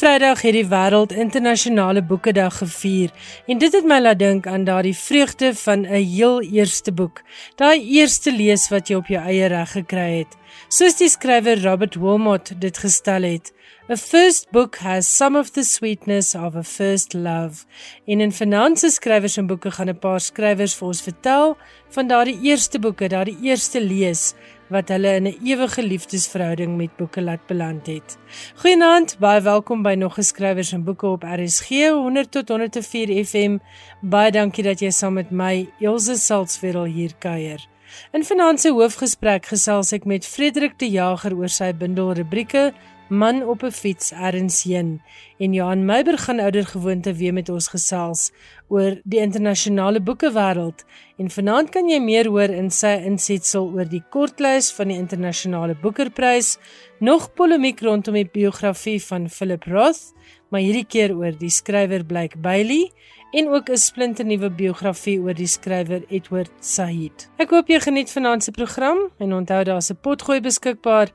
Vrydag het die wêreld internasionale boekedag gevier en dit het my laat dink aan daardie vreugde van 'n heel eerste boek, daai eerste lees wat jy op jou eie reg gekry het. Soos die skrywer Robert Wilmot dit gestel het, A first book has some of the sweetness of a first love. En in Finanse Skrywers en Boeke gaan 'n paar skrywers vir ons vertel van daardie eerste boeke, daardie eerste lees wat hulle in 'n ewige liefdesverhouding met boeke laat beland het. Goeienaand, baie welkom by nog geskrywers en boeke op RSG 100 tot 104 FM. Baie dankie dat jy saam met my Elsje Salzwetel hier kuier. In finansie hoofgesprek gesels ek met Frederik de Jager oor sy bundel rubrieke Man op 'n fiets erns heen. En Johan Meiber gaan ouer gewoonte weer met ons gesels oor die internasionale boekewêreld en vanaand kan jy meer hoor in sy insetsel oor die kortlys van die internasionale boekerprys. Nog polemiek rondom die biografie van Philip Roth maar hierdie keer oor die skrywer Blake Bailey en ook 'n splinternuwe biografie oor die skrywer Edward Said. Ek hoop jy geniet vanaand se program en onthou daar's 'n potgooi beskikbaar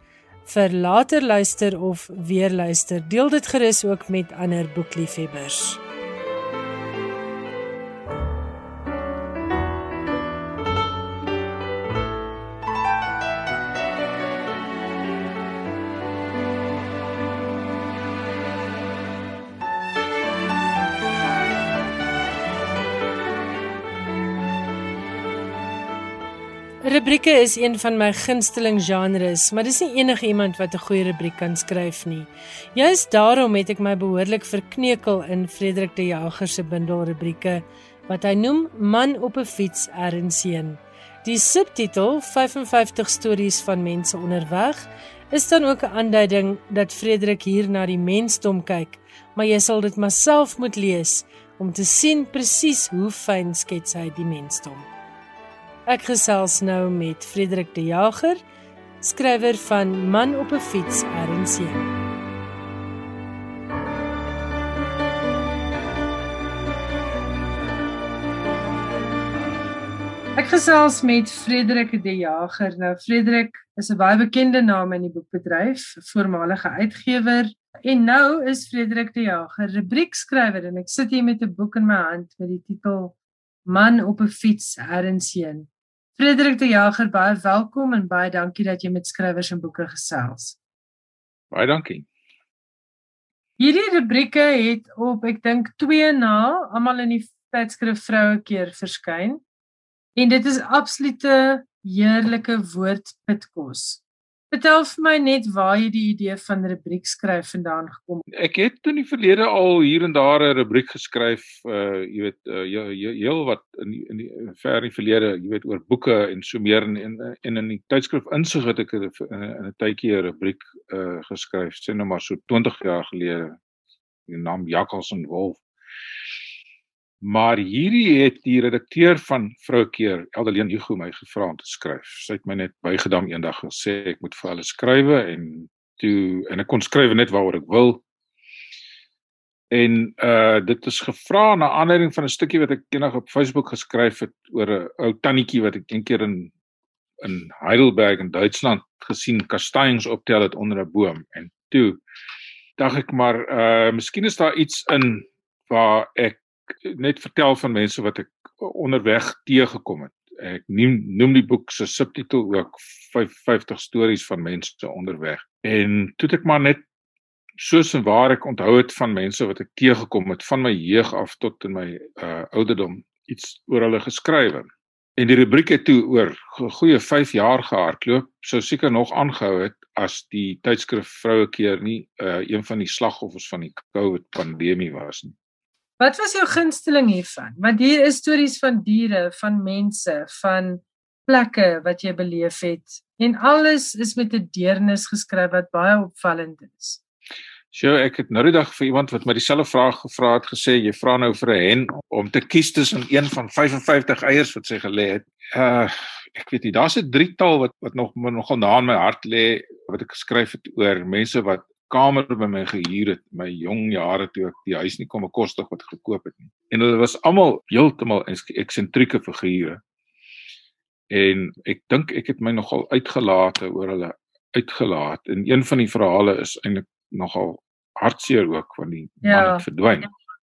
vir later luister of weer luister. Deel dit gerus ook met ander boekliefhebbers. Rubrieke is een van my gunsteling genres, maar dis nie enige iemand wat 'n goeie rubriek kan skryf nie. Juist daarom het ek my behoorlik verkneukel in Frederik de Jager se bundel rubrieke wat hy noem Man op 'n fiets ernseen. Die subtitel 55 stories van mense onderweg is dan ook 'n aanduiding dat Frederik hier na die mensdom kyk, maar jy sal dit maar self moet lees om te sien presies hoe fyn skets hy die mensdom. Ek gesels nou met Frederik de Jager, skrywer van Man op 'n fiets RNC. Ek gesels met Frederik de Jager. Nou Frederik is 'n baie bekende naam in die boekbedryf, voormalige uitgewer en nou is Frederik de Jager rubriekskrywer en ek sit hier met 'n boek in my hand met die titel Man op 'n fiets RNC. Frederik de Jager, baie welkom en baie dankie dat jy met skrywers en boeke gesels. Baie dankie. Hierdie rubrieke het op ek dink 2 na almal in die tydskrif vroue keer verskyn. En dit is absolute heerlike woordpitkos. Vertel vir my net waar jy die idee van rubriek skryf vandaan gekom het. Ek het in die verlede al hier en daar 'n rubriek geskryf, uh jy weet uh heel wat in die, in die ver in die verlede, jy weet oor boeke en so meer en en, in die tydskrif insig het ek in 'n tydjie 'n rubriek uh geskryf, sê nou maar so 20 jaar gelede. Die naam Jakkals en Wolf. Maar hierdie het die redakteur van Vroukeer, Eldeleen Hugo my gevra om te skryf. Sy het my net bygedam eendag gesê ek moet vir hulle skrywe en toe en ek kon skryf net waaroor ek wil. En uh dit is gevra na aanleiding van 'n stukkie wat ek eendag op Facebook geskryf het oor 'n ou tannetjie wat ek eendag in in Heidelberg in Duitsland gesien kastanjes optel het onder 'n boom en toe dink ek maar uh miskien is daar iets in waar ek net vertel van mense wat ek onderweg teëgekom het. Ek noem noem die boek se subtitel ook 55 stories van mense onderweg. En toe ek maar net soos en waar ek onthou het van mense wat ek teëgekom het van my jeug af tot in my uh ouderdom iets oor hulle geskrywe. En die rubriek het toe oor goeie 5 jaar gehardloop, sou seker nog aangehou het as die tydskrif Vroue keer nie uh een van die slagoffers van die COVID pandemie was nie. Wat was jou gunsteling hiervan? Want hier is stories van diere, van mense, van plekke wat jy beleef het en alles is met 'n deernis geskryf wat baie opvallend is. So ek het nou die dag vir iemand wat my dieselfde vraag gevra het gesê jy vra nou vir 'n hen om te kies tussen een van 55 eiers wat sy gelê het. Uh ek weet nie, daar's 'n drietal wat wat nog nogal na in my hart lê wat ek geskryf het oor mense wat kamer by my gehuur het my jong jare toe ek die huis nie kom bekostig wat gekoop het nie. En hulle was almal heeltemal eksentrieke figure. En ek dink ek het my nogal uitgelaat oor hulle uitgelaat. En een van die verhale is eintlik nogal hartseer ook want die ja. man het verdwyn.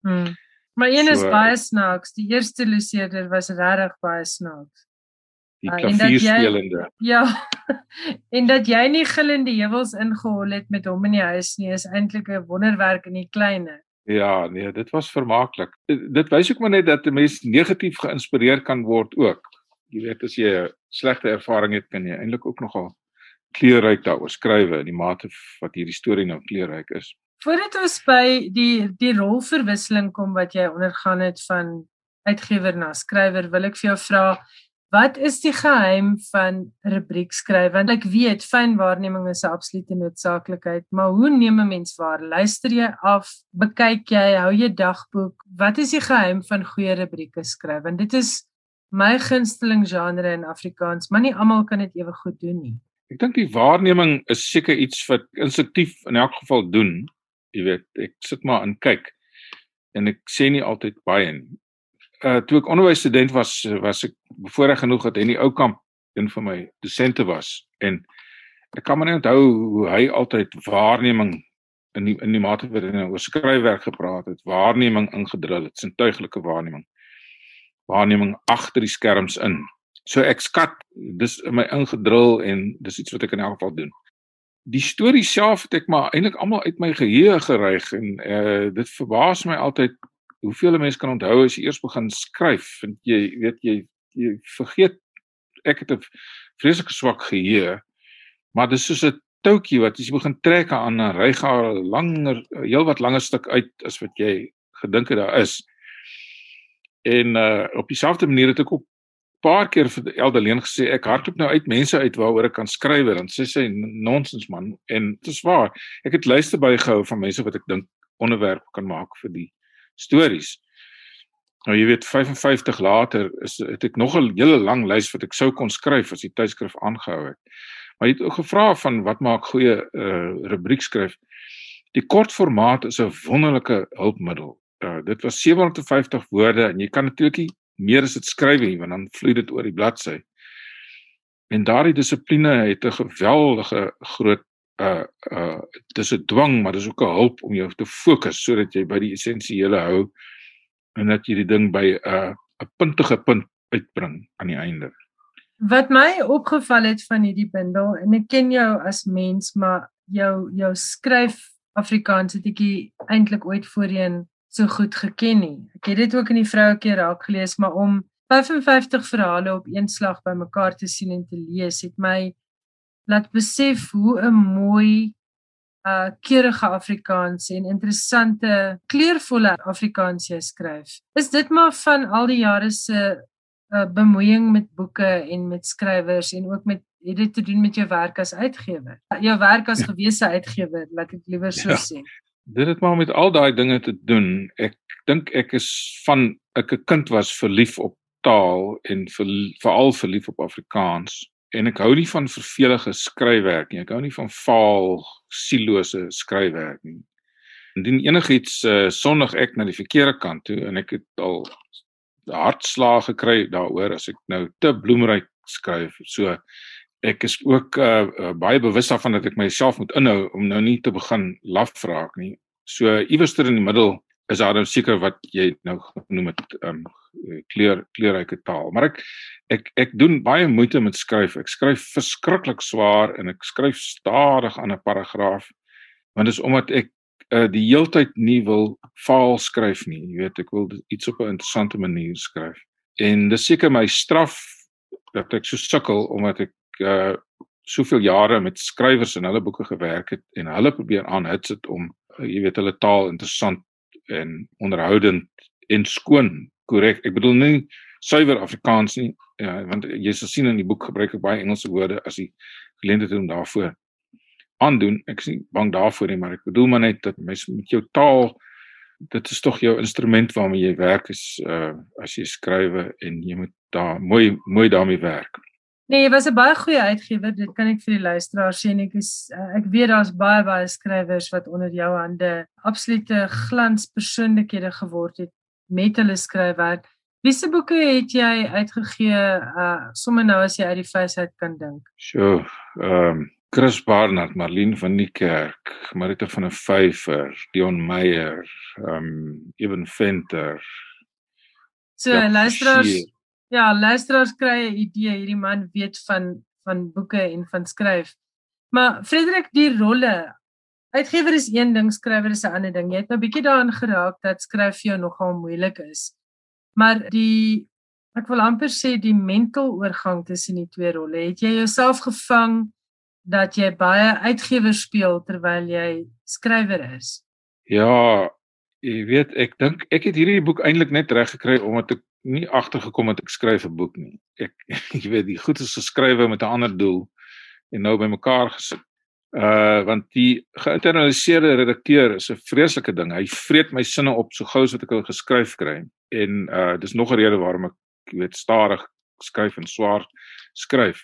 Hmm. Maar een is so, baie snaaks. Die eerste Luceerder was regtig baie snaaks. Die uh, klavierspelende. Ja. en dat jy nie gillende heuwels ingehol het met hom in die huis nie is eintlik 'n wonderwerk in die kleine. Ja, nee, dit was vermaaklik. Dit wys ook maar net dat 'n mens negatief geïnspireer kan word ook. Jy weet as jy 'n slegte ervaring het, kan jy eintlik ook nogal kleurryk daaroor skryf in die mate wat hierdie storie nou kleurryk is. Voordat ons by die die rolverwisseling kom wat jy ondergaan het van uitgewer na skrywer, wil ek vir jou vra Wat is die geheim van rubriek skryf? Want ek weet fyn waarneming is 'n absolute noodsaaklikheid, maar hoe neem 'n mens waar? Luister jy af? Bekyk jy? Hou jy dagboek? Wat is die geheim van goeie rubrieke skryf? Want dit is my gunsteling genre in Afrikaans, maar nie almal kan dit ewe goed doen nie. Ek dink die waarneming is seker iets wat instinktief in elk geval doen. Jy weet, ek sit maar en kyk en ek sê nie altyd baie nie uh toe ek onderwysstudent was was ek bevoorreg genoeg dat Henny Oukamp een van my dosente was. En ek kan my net onthou hoe hy altyd waarneming in die in die mate wat hy nou oor skryfwerk gepraat het waarneming ingedrul het sintuiglike waarneming waarneming agter die skerms in. So ek skat dis in my ingedrul en dis iets wat ek in elk geval doen. Die storie self het ek maar eintlik almal uit my geheue geryg en uh dit verbaas my altyd hoeveel mense kan onthou as jy eers begin skryf want jy weet jy jy vergeet ek het 'n vreeslike swak geheue maar dis soos 'n toutjie wat as jy begin trek aan 'n ryga langer heelwat langer stuk uit as wat jy gedink het daar is. En uh op dieselfde manier het ek ook paar keer vir Eldeleen gesê ek hardloop nou uit mense uit waaroor ek kan skryf en sy sê nonsens man. En dit is waar. Ek het luister bygehou van mense wat ek dink onderwerp kan maak vir die stories. Nou jy weet 55 later is het ek nog 'n hele lang lys wat ek sou kon skryf as die tydskrif aangehou het. Maar jy het ook gevra van wat maak goeie uh rubriek skryf. Die kortformaat is 'n wonderlike hulpmiddel. Uh dit was 750 woorde en jy kan natuurlik meer as dit skryf nie want dan vloei dit oor die bladsy. En daardie dissipline het 'n geweldige groot uh uh dis 'n dwang maar dis ook 'n hulp om jou te fokus sodat jy by die essensiële hou en dat jy die ding by 'n uh, 'n puntige punt uitbring aan die einde. Wat my opgeval het van hierdie bundel en ek ken jou as mens maar jou jou skryf Afrikaans het ek eintlik ooit voorheen so goed geken nie. Ek het dit ook in die vrouekie raak gelees maar om 55 verhale op een slag bymekaar te sien en te lees het my laat besef hoe 'n mooi uh keurige Afrikaans en interessante kleurvolle Afrikaans jy skryf. Is dit maar van al die jare se uh bemoeiing met boeke en met skrywers en ook met het dit te doen met jou werk as uitgewer? Jou werk as ja. gewese uitgewer, laat ek liewer so ja. sê. Dit het maar met al daai dinge te doen. Ek dink ek is van ek 'n kind was verlief op taal en veral verlief op Afrikaans en ek hou nie van vervelige skryfwerk nie. Ek hou nie van vaal, sielose skryfwerk nie. Indien enigiets uh, sondig ek na die verkeerde kant toe en ek het al hartslae gekry daaroor as ek nou te bloemryk skryf. So ek is ook uh, baie bewus daarvan dat ek myself moet inhou om nou nie te begin laf raak nie. So iewers ter in die middel is daar nou seker wat jy nou genoem het um kleur kleurryke taal. Maar ek ek ek doen baie moeite met skryf. Ek skryf verskriklik swaar en ek skryf stadig aan 'n paragraaf. Want dit is omdat ek uh die heeltyd nie wil vaal skryf nie. Jy weet, ek wil iets op 'n interessante manier skryf. En dis seker my straf dat ek so sukkel omdat ek uh soveel jare met skrywers en hulle boeke gewerk het en hulle probeer aanhits dit om uh, jy weet hulle taal interessant en onderhoudend en skoon korrek. Ek bedoel nie suiwer Afrikaans nie. Ja, want jy sal sien in die boek gebruik ek baie Engelse woorde as jy geleentheid om daarvoor aandoen. Ek is nie bang daarvoor nie, maar ek bedoel maar net dat mens met jou taal dit is tog jou instrument waarmee jy werk is uh as jy skrywe en jy moet daar mooi mooi daarmee werk. Nee, jy was 'n baie goeie uitgewer, dit kan ek vir die luisteraars sê en ek is uh, ek weet daar's baie baie skrywers wat onder jou hande absolute glanspersoonlikhede geword het met hulle skryfwerk. Wiese boeke het jy uitgegee uh sommer nou as jy uit die face uit kan dink? Sjoe, ehm um, Chris Barnard, Marlene van die Kerk, Marita van der Vyver, Dion Meyer, ehm um, Eben Venter. So luisteraars ja, luisteraars kry 'n idee hierdie man weet van van boeke en van skryf. Maar Frederik, die rolle uitgewer is een ding, skrywer is 'n ander ding. Jy het nou bietjie daarin geraak dat skryf vir jou nogal moeilik is. Maar die ek wil amper sê die mental oorgang tussen die twee rolle. Het jy jouself gevang dat jy baie uitgewer speel terwyl jy skrywer is? Ja, jy weet ek dink ek het hierdie boek eintlik net reg gekry omdat ek nie agtergekom het ek skryf 'n boek nie. Ek jy weet die goed is geskrywe met 'n ander doel en nou bymekaar gesit. Uh want die geïnternaliseerde redakteur is 'n vreeslike ding. Hy vreet my sinne op so gou as wat ek hulle geskryf kry. En uh dis nog 'n rede waarom ek weet stadig skryf en swaar skryf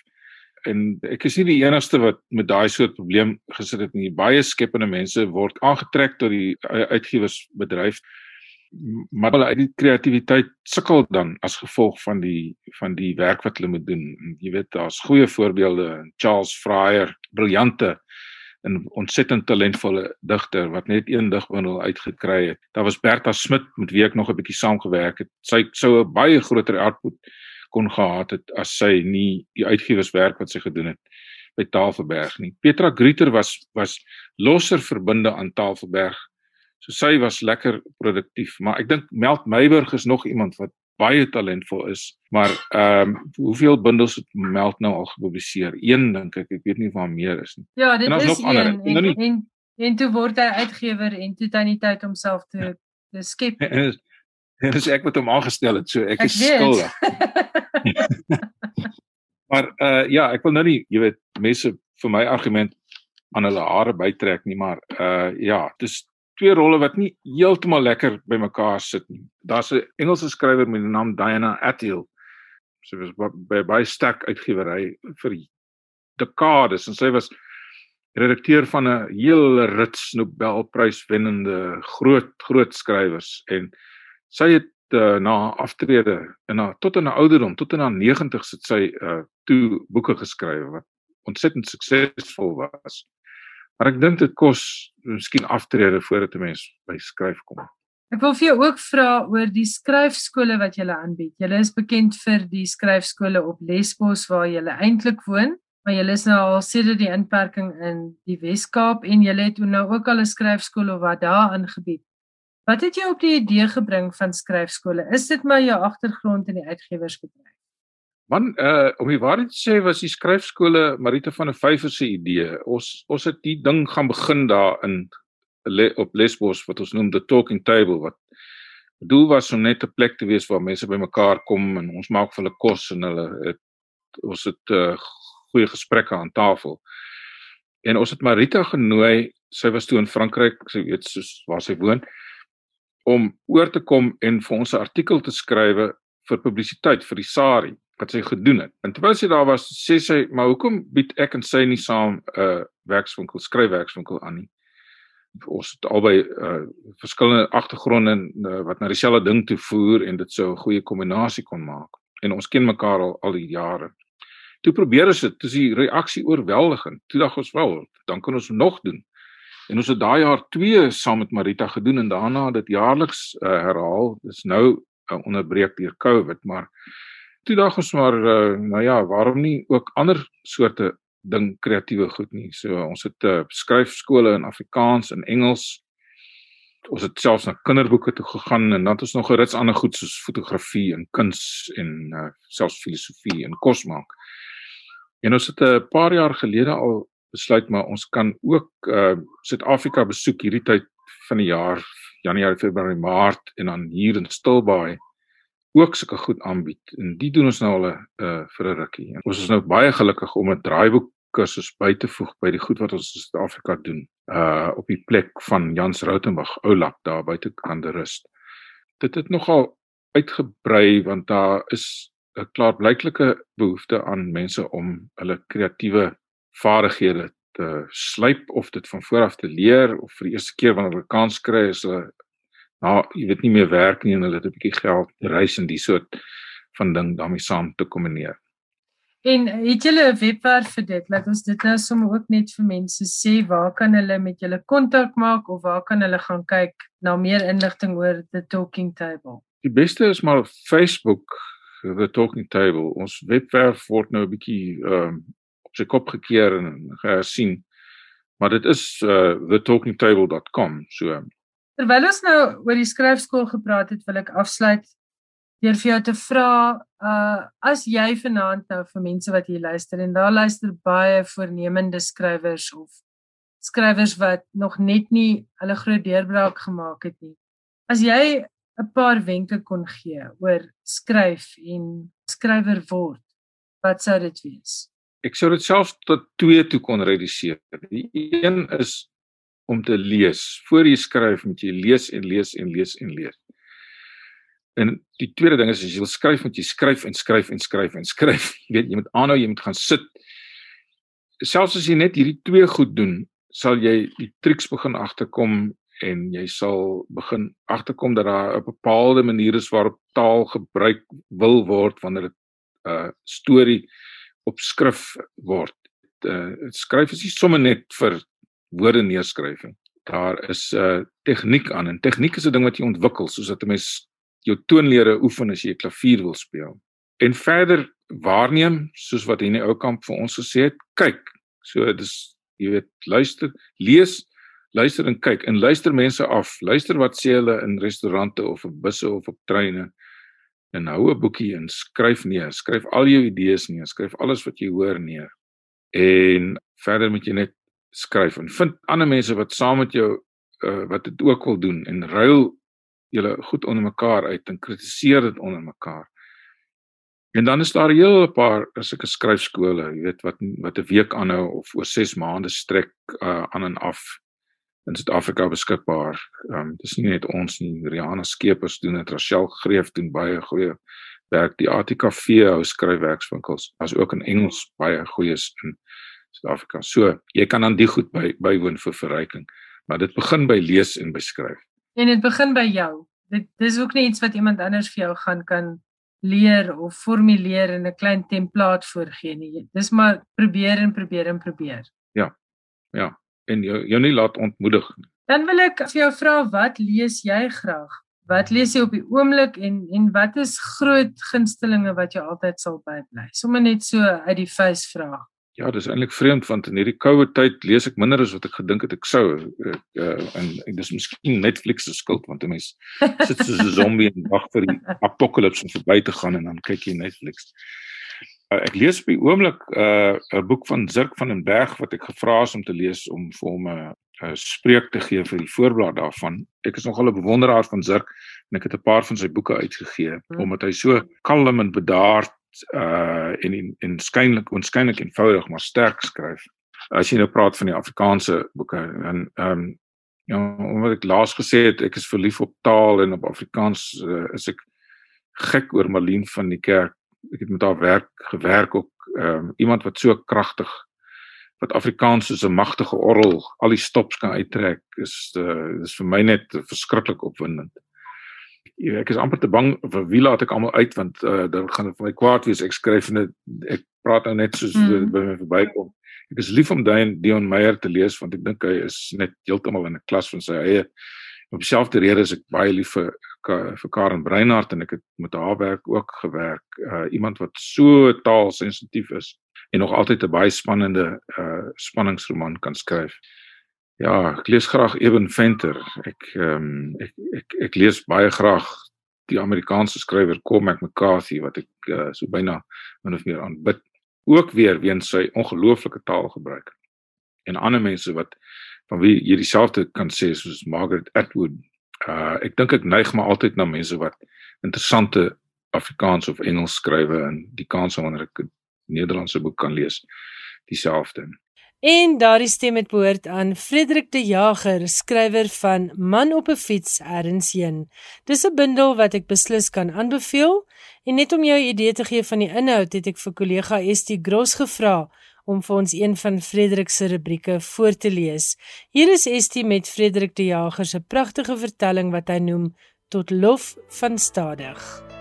en ek is nie die enigste wat met daai soort probleem gesit het nie. Baie skepende mense word aangetrek tot die uitgewersbedryf maar hulle uit die kreatiwiteit sukkel dan as gevolg van die van die werk wat hulle moet doen. Jy weet daar's goeie voorbeelde, Charles Fryer, briljante en ontsettend talentvolle digter wat net een digbundel uitgekry het. Daar was Bertha Smit met wie ek nog 'n bietjie saamgewerk het. Sy sou 'n baie groter output kon gehad het as sy nie die uitgewerswerk wat sy gedoen het by Tafelberg nie. Petra Grieter was was losser verbinde aan Tafelberg. So sy was lekker produktief, maar ek dink Meld Meyburg is nog iemand wat baie talentvol is, maar ehm um, hoeveel bundels het Meld nou al gepubliseer? Een dink ek, ek weet nie van meer is nie. Ja, dit is een en, en, en en toe word hy uitgewer en toe hy nie tyd om self te te skep. En, en dis ek wat hom aangestel het, so ek, ek is skuldig. maar uh ja, ek wil nou nie, jy weet, mense vir my argument aan hulle hare bytrek nie, maar uh ja, dis twee rolle wat nie heeltemal lekker by mekaar sit nie. Daar's 'n Engelse skrywer met die naam Diana Attill. Sy was by baie sterk uitgewery vir dekades en sy was redakteur van 'n hele rits Nobelprys wennende groot groot skrywers en sy het uh, na aftrede en na tot in 'n ouderdom tot in haar 90's het sy uh toe boeke geskryf wat ontsettend suksesvol was. Maar ek dink dit kos miskien aftrede voordat 'n mens by skryf kom. Ek wil vir jou ook vra oor die skryfskole wat jy aanbied. Jy is bekend vir die skryfskole op Lesbos waar jy eintlik woon, maar jy is nou al sedert die inperking in die Wes-Kaap en jy het nou ook al 'n skryfskool wat daar aangebied. Wat het jou op die idee gebring van skryfskole? Is dit maar jou agtergrond in die uitgewersbedryf? Man, uh om die waarheid te sê was die skryfskole Marita van der Vyver se idee. Ons ons het die ding gaan begin daar in op Lesbos wat ons noem the talking table wat bedoel was om net 'n plek te wees waar mense bymekaar kom en ons maak vir hulle kos en hulle het ons het uh, goeie gesprekke aan tafel. En ons het Marita genooi. Sy was toe in Frankryk, sy weet soos waar sy woon om oor te kom en vir ons 'n artikel te skrywe vir publisiteit vir die SARI wat sy gedoen het. En terwyl sy daar was, sê sy, "Maar hoekom bied ek en sy nie saam 'n uh, werkswinkel, skryfwerkswinkel aan nie?" Ons het albei uh, verskillende agtergronde uh, wat na dieselfde ding toe voer en dit sou 'n goeie kombinasie kon maak. En ons ken mekaar al al die jare. Toe probeer ons dit, toe is die reaksie oorweldigend. Toe dink ons wel, dan kan ons nog doen. En ons het daai jaar 2 saam met Marita gedoen en daarna dit jaarliks uh, herhaal. Dis nou uh, onderbreek deur COVID, maar toe daag ons maar uh, nou ja, waarom nie ook ander soorte ding kreatiewe goed nie. So ons het uh, skryfskole in Afrikaans en Engels. Ons het selfs na kinderboeke toe gegaan en dan het ons nog gerits ander goed soos fotografie en kuns en uh, selfs filosofie en kos maak. En ons het 'n uh, paar jaar gelede al besluit maar ons kan ook uh Suid-Afrika besoek hierdie tyd van die jaar Januarie, Februarie, Maart en dan hier in Stilbaai ook sulke goed aanbied. En dit doen ons nou al 'n uh vir 'n rukkie. En ons is nou baie gelukkig om 'n draaiboek kursus by te voeg by die goed wat ons in Suid-Afrika doen. Uh op die plek van Jans Rautenbach Oulap daar buite kan die rust. Dit het nogal uitgebrei want daar is 'n klaarblyklike behoefte aan mense om hulle kreatiewe vaardighede te slyp of dit van vooraf te leer of vir die eerste keer wanneer hulle kans kry is hulle nou jy weet nie meer werk nie en hulle het 'n bietjie geld reis en die soort van ding daarmee saam te kombineer. En het julle 'n webwerf vir dit? Laat ons dit nou sommer ook net vir mense sê waar kan hulle met julle kontak maak of waar kan hulle gaan kyk na meer inligting oor The Talking Table? Die beste is maar Facebook The Talking Table. Ons webwerf word nou 'n bietjie ehm um, op sy kop gekeer en gesien. Maar dit is uh thetalkingtable.com. So Terwyl ons nou oor die skryfskool gepraat het, wil ek afsluit deur vir jou te vra uh as jy vanaand nou vir mense wat hier luister en daar luister baie voornemende skrywers of skrywers wat nog net nie hulle groot deurbraak gemaak het nie. As jy 'n paar wenke kon gee oor skryf en skrywer word, wat sou dit wees? Ek sou dit self tot twee toe kon reduseer. Die een is om te lees. Voor jy skryf moet jy lees en lees en lees en lees. En die tweede ding is as jy wil skryf, moet jy skryf en skryf en skryf en skryf. Jy weet, jy moet aanhou, jy moet gaan sit. Selfs as jy net hierdie twee goed doen, sal jy die triks begin agterkom en jy sal begin agterkom dat daar 'n bepaalde manier is waarop taal gebruik wil word wanneer dit 'n uh, storie op skrif word. Uh, skryf is nie sommer net vir woorde neerskrywing. Daar is 'n uh, tegniek aan en tegniek is 'n ding wat jy ontwikkel soos dat 'n mens jou toonlede oefen as jy klavier wil speel. En verder waarneem soos wat hierdie ou kamp vir ons gesê het, kyk. So dis jy weet luister, lees, luister en kyk en luister mense af. Luister wat sê hulle in restaurante of op busse of op treine. En hou 'n boekie en skryf neer. Skryf al jou idees neer. Skryf alles wat jy hoor neer. En verder moet jy net skryf en vind ander mense wat saam met jou uh, wat dit ook wil doen en ruil julle goed onder mekaar uit en kritiseer dit onder mekaar. En dan is daar 'n hele paar sulke skryfskole, jy weet wat wat 'n week aanhou of oor 6 maande strek uh, aan en af in Suid-Afrika beskikbaar. Ehm um, dis nie net ons nie, Rihanna Skeepers doen dit, Rachel Greef doen baie goeie werk. Die ATKV hou skryfwerkswinkels, as ook in Engels baie goeies in Suid-Afrika. So, jy kan aan die goed by bywoon vir verryking, maar dit begin by lees en beskryf. En dit begin by jou. Dit dis ook nie iets wat iemand anders vir jou gaan kan leer of formuleer in 'n klein template voorgee nie. Dis maar probeer en probeer en probeer. Ja. Ja. En jou jou nie laat ontmoedig nie. Dan wil ek vir jou vra wat lees jy graag? Wat lees jy op die oomblik en en wat is groot gunstelinge wat jy altyd sal bybly? Sommige net so uit die face vra. Ja, dis eintlik vreemd want in hierdie koue tyd lees ek minder as wat ek gedink het ek sou. Ek uh, en ek dis miskien Netflix se skuld want 'n mens sit soos 'n zombie en wag vir die apocalypse om verby te gaan en dan kyk jy Netflix. Uh, ek lees op die oomblik 'n uh, boek van Zirk van den Berg wat ek gevra is om te lees om vir hom 'n uh, spreek te gee vir die voorblad daarvan. Ek is nogal 'n bewonderaar van Zirk en ek het 'n paar van sy boeke uitgegee hmm. omdat hy so kalm en bedaard uh en en, en skynlik onskynlik eenvoudig maar sterk skryf. As jy nou praat van die Afrikaanse boeke en ehm um, ja, omdat ek laas gesê het ek is verlief op taal en op Afrikaans uh, is ek gek oor Marlene van die kerk. Ek het met haar werk gewerk ook ehm um, iemand wat so kragtig wat Afrikaans soos 'n magtige orgel al die stops kan uittrek is uh, is vir my net verskriklik opwindend ek is amper te bang vir wie laat ek almal uit want uh, dan gaan dit vir my kwaad wees. Ek skryf net ek praat nou net soos mm. by my verbykom. Ek is lief om Dion Dion Meyer te lees want ek dink hy is net heeltemal in 'n klas van sy eie. Op dieselfde rede is ek baie lief vir vir Karen Breinhardt en ek het met haar werk ook gewerk. Uh, iemand wat so taalsensitief is en nog altyd 'n baie spannende uh, spanningsroman kan skryf Ja, ek lees graag Eben Venter. Ek ehm um, ek, ek ek lees baie graag die Amerikaanse skrywer Cormac McCarthy wat ek uh, so byna min of meer aanbid. Ook weer weens sy ongelooflike taalgebruik. En ander mense wat van wie jy dieselfde kan sê soos Margaret Atwood. Uh ek dink ek neig maar altyd na mense wat interessante Afrikaans of Engels skrywe en die kans wanneer ek 'n Nederlandse boek kan lees dieselfde. En daardie stem het behoort aan Frederik de Jager, skrywer van Man op 'n fiets ergens heen. Dis 'n bundel wat ek beslis kan aanbeveel en net om jou 'n idee te gee van die inhoud het ek vir kollega Estie Gros gevra om vir ons een van Frederik se rubrieke voor te lees. Hier is Estie met Frederik de Jager se pragtige vertelling wat hy noem Tot lof van stadig.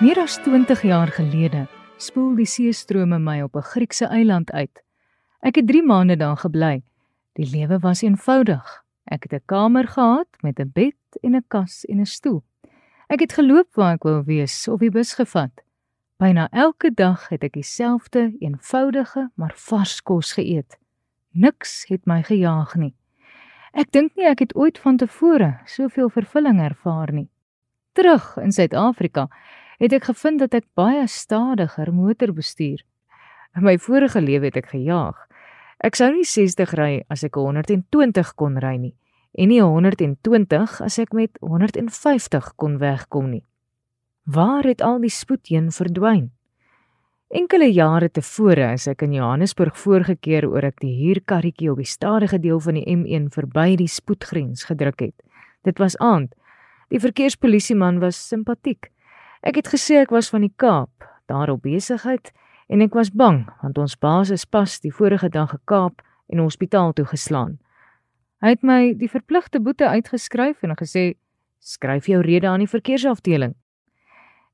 Meer as 20 jaar gelede spoel die seestrome my op 'n Griekse eiland uit. Ek het 3 maande daar gebly. Die lewe was eenvoudig. Ek het 'n kamer gehad met 'n bed en 'n kas en 'n stoel. Ek het geloop waar ek wou wees of die bus gevat. Byna elke dag het ek dieselfde eenvoudige maar vars kos geëet. Niks het my gejaag nie. Ek dink nie ek het ooit van tevore soveel vervulling ervaar nie. Terug in Suid-Afrika het ek gevind dat ek baie stadiger motor bestuur. In my vorige lewe het ek gejaag. Ek sou nie 60 ry as ek 120 kon ry nie en nie 120 as ek met 150 kon wegkom nie. Waar het al die spoed heen verdwyn? Enkele jare tevore as ek in Johannesburg voorgekeer oor ek die huurkarretjie op die stadige deel van die M1 verby die spoedgrens gedruk het. Dit was aand. Die verkeerspolisieman was simpatiek. Ek het gesê ek was van die Kaap, daar op besigheid en ek was bang want ons baas is pas die vorige dag gekaap en hospitaal toe geslaan. Hy het my die verpligte boete uitgeskryf en gesê skryf jou rede aan die verkeersafdeling.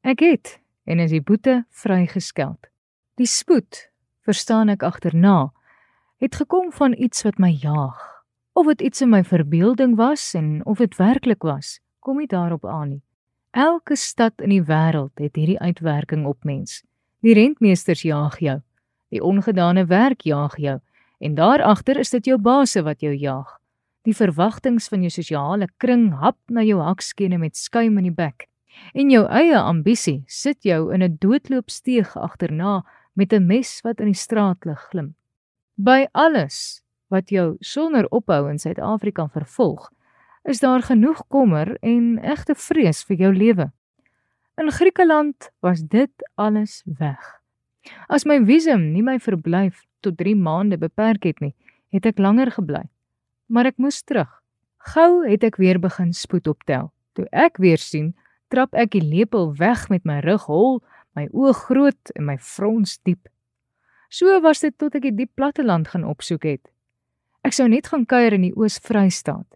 Ek het en is die boete vrygeskeld. Die spoed, verstaan ek agterna, het gekom van iets wat my jaag. Of dit iets in my verbeelding was en of dit werklik was, kom nie daarop aan nie. Elke stad in die wêreld het hierdie uitwerking op mens. Die rentmeesters jaag jou, die ongedane werk jaag jou en daar agter is dit jou baase wat jou jaag. Die verwagtinge van jou sosiale kring hap na jou hakskene met skuim in die bek. En jou eie ambisie sit jou in 'n doodloopsteeg agterna met 'n mes wat in die straatlig glim. By alles wat jou sonder ophou in Suid-Afrika vervolg, is daar genoeg kommer en egte vrees vir jou lewe. In Griekeland was dit alles weg. As my visum nie my verblyf tot 3 maande beperk het nie, het ek langer gebly. Maar ek moes terug. Gou het ek weer begin spoed optel. Toe ek weer sien, trap ek die lepel weg met my rug hol, my oë groot en my frons diep. So was dit tot ek die diep platteland gaan opsoek het. Ek sou net gaan kuier in die Oos-Vrystaat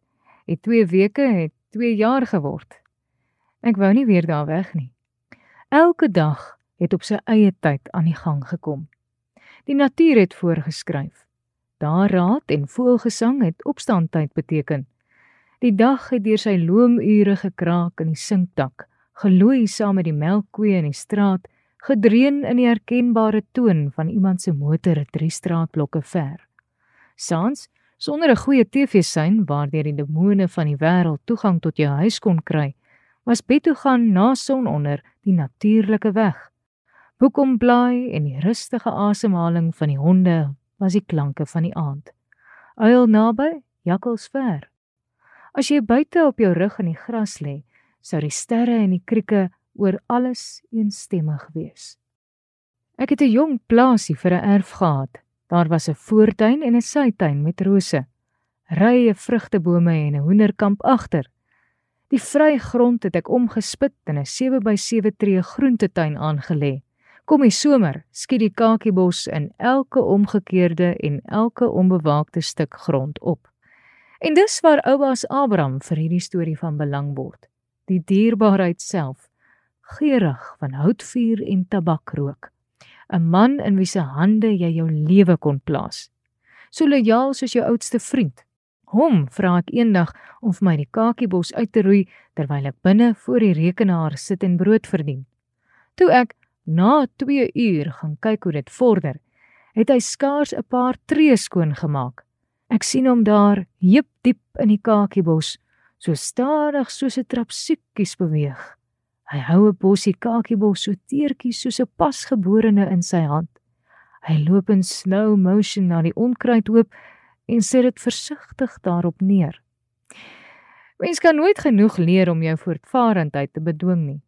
het 2 weke het 2 jaar geword. Ek wou nie weer daar weg nie. Elke dag het op sy eie tyd aan die gang gekom. Die natuur het voorgeskryf. Daar raad en voelgesang het opstaantyd beteken. Die dag het deur sy loomure gekraak in die sinkdak, geloei saam met die melkkoeie in die straat, gedreun in die herkenbare toon van iemand se motor 'n straatblokke ver. Saans Sonder 'n goeie TV-sein waardeur die demone van die wêreld toegang tot jou huis kon kry, was bed toe gaan na sononder die natuurlike weg. Boekomblaai en die rustige asemhaling van die honde was die klanke van die aand. Uil naby, jakkals ver. As jy buite op jou rug in die gras lê, sou die sterre en die krieke oor alles eensstemmig wees. Ek het 'n jong plaasie vir 'n erf gehad Daar was 'n voortuin en 'n sytuin met rose, rye vrugtebome en 'n hoenderkamp agter. Die vry grond het ek omgespit en 'n 7x7 tree groentetuin aangelê. Kom die somer, skiet die kakiebos in elke omgekeerde en elke onbewaakte stuk grond op. En dis waar oubaas Abraham vir hierdie storie van belang word. Die dierbaarheid self, geurig van houtvuur en tabakrook. 'n man in wie se hande jy jou lewe kon plaas. So lojaal soos jou oudste vriend. Hom vra ek eendag om vir my die kakiebos uit te roei terwyl ek binne voor die rekenaar sit en brood verdien. Toe ek na 2 uur gaan kyk hoe dit vorder, het hy skaars 'n paar tree skoon gemaak. Ek sien hom daar, heep diep in die kakiebos, so stadig soos 'n trap soekies beweeg. Hy hou 'n bossie kakiebos so teertjies soos 'n pasgeborene in sy hand. Hy loop in slow motion na die onkruidhoop en sit dit versigtig daarop neer. Mens kan nooit genoeg leer om jou voortvarendheid te bedwing nie.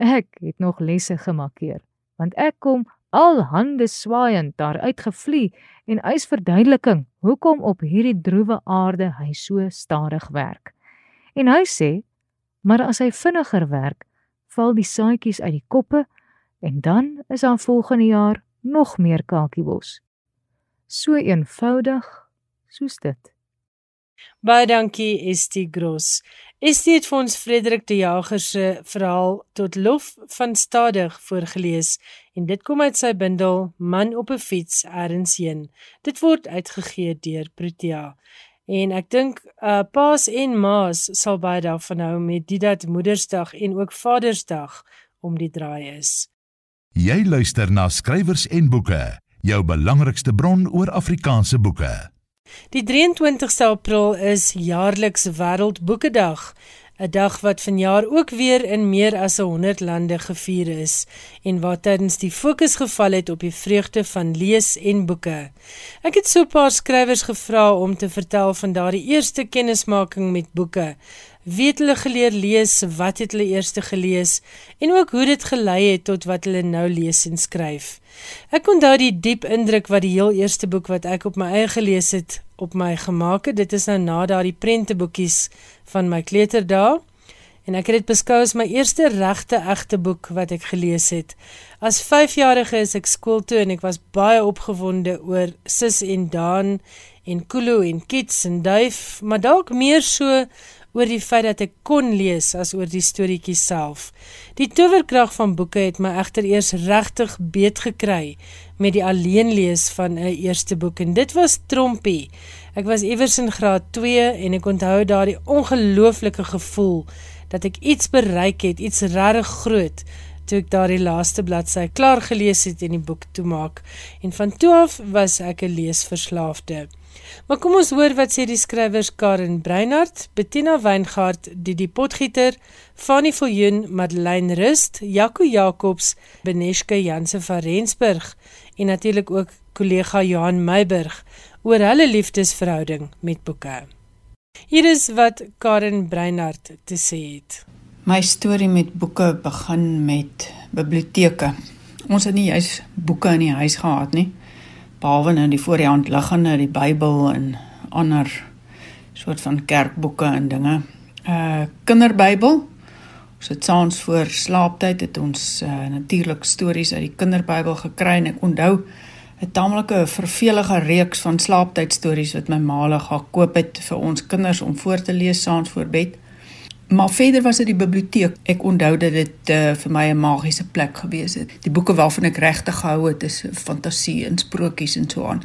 Ek het nog lesse gemakkeer, want ek kom al hande swaaiend daar uitgevlie en eis verduideliking hoekom op hierdie droewe aarde hy so stadig werk. En hy sê, maar as hy vinniger werk, val die saadjies uit die koppe en dan is daar volgende jaar nog meer kakiebos. So eenvoudig soos dit. Baie dankie Estie Gros. Estie het vir ons Frederik de Jager se verhaal tot lof van stadig voorgeles en dit kom uit sy bundel Man op 'n fiets ergens heen. Dit word uitgegee deur Protea. En ek dink uh paas en maas sal baie daarvan hou met dit dat Moedersdag en ook Vadersdag om die draai is. Jy luister na skrywers en boeke, jou belangrikste bron oor Afrikaanse boeke. Die 23ste April is jaarliks Wêreldboekedag, 'n dag wat vanjaar ook weer in meer as 100 lande gevier is en waar tydens die fokus geval het op die vreugde van lees en boeke. Ek het so 'n paar skrywers gevra om te vertel van daardie eerste kennismaking met boeke. Wie het hulle geleer lees? Wat het hulle eers gelees? En ook hoe dit gelei het tot wat hulle nou lees en skryf. Ek onthou die diep indruk wat die heel eerste boek wat ek op my eie gelees het op my gemaak het. Dit is nou na daardie prenteboekies van my kleuterdae. En ek het dit beskou as my eerste regte egte boek wat ek gelees het. As 5-jarige is ek skool toe en ek was baie opgewonde oor Sis en Daan en Kulu en Kits en Duif, maar dalk meer so oor die feit dat ek kon lees as oor die storieetjie self. Die towerkrag van boeke het my egter eers regtig beet gekry met die alleen lees van 'n eerste boek en dit was Trompie. Ek was iewers in graad 2 en ek onthou daardie ongelooflike gevoel dat ek iets bereik het, iets regtig groot toe ek daardie laaste bladsy klaar gelees het en die boek toemaak en van toe af was ek 'n leesverslaafde. Maar kom ons hoor wat sê die skrywers Karen Breinhardt, Bettina Weingart, Didi Potgieter, Fanny Viljoen, Madeleine Rust, Jaco Jacobs, Beneske Janse van Rensburg en natuurlik ook kollega Johan Meiburg oor hulle liefdesverhouding met boeke. Hier is wat Karen Breinhardt te sê het. My storie met boeke begin met biblioteke. Ons het nie juis boeke in die huis gehad nie behalwe nou die voor die hand liggende die Bybel en ander soort van kerkboeke en dinge. Uh kinderbybel. Ons het saans voor slaaptyd het ons uh, natuurlik stories uit die kinderbybel gekry en ek onthou 'n tamelike vervelige reeks van slaaptydstories wat my ma gele gekoop het vir ons kinders om voor te lees saans voor bed. Maar verder was dit die biblioteek. Ek onthou dat dit uh, vir my 'n magiese plek gewees het. Die boeke waarvan ek regtig gehou het, is fantasie en sprokies en so aan.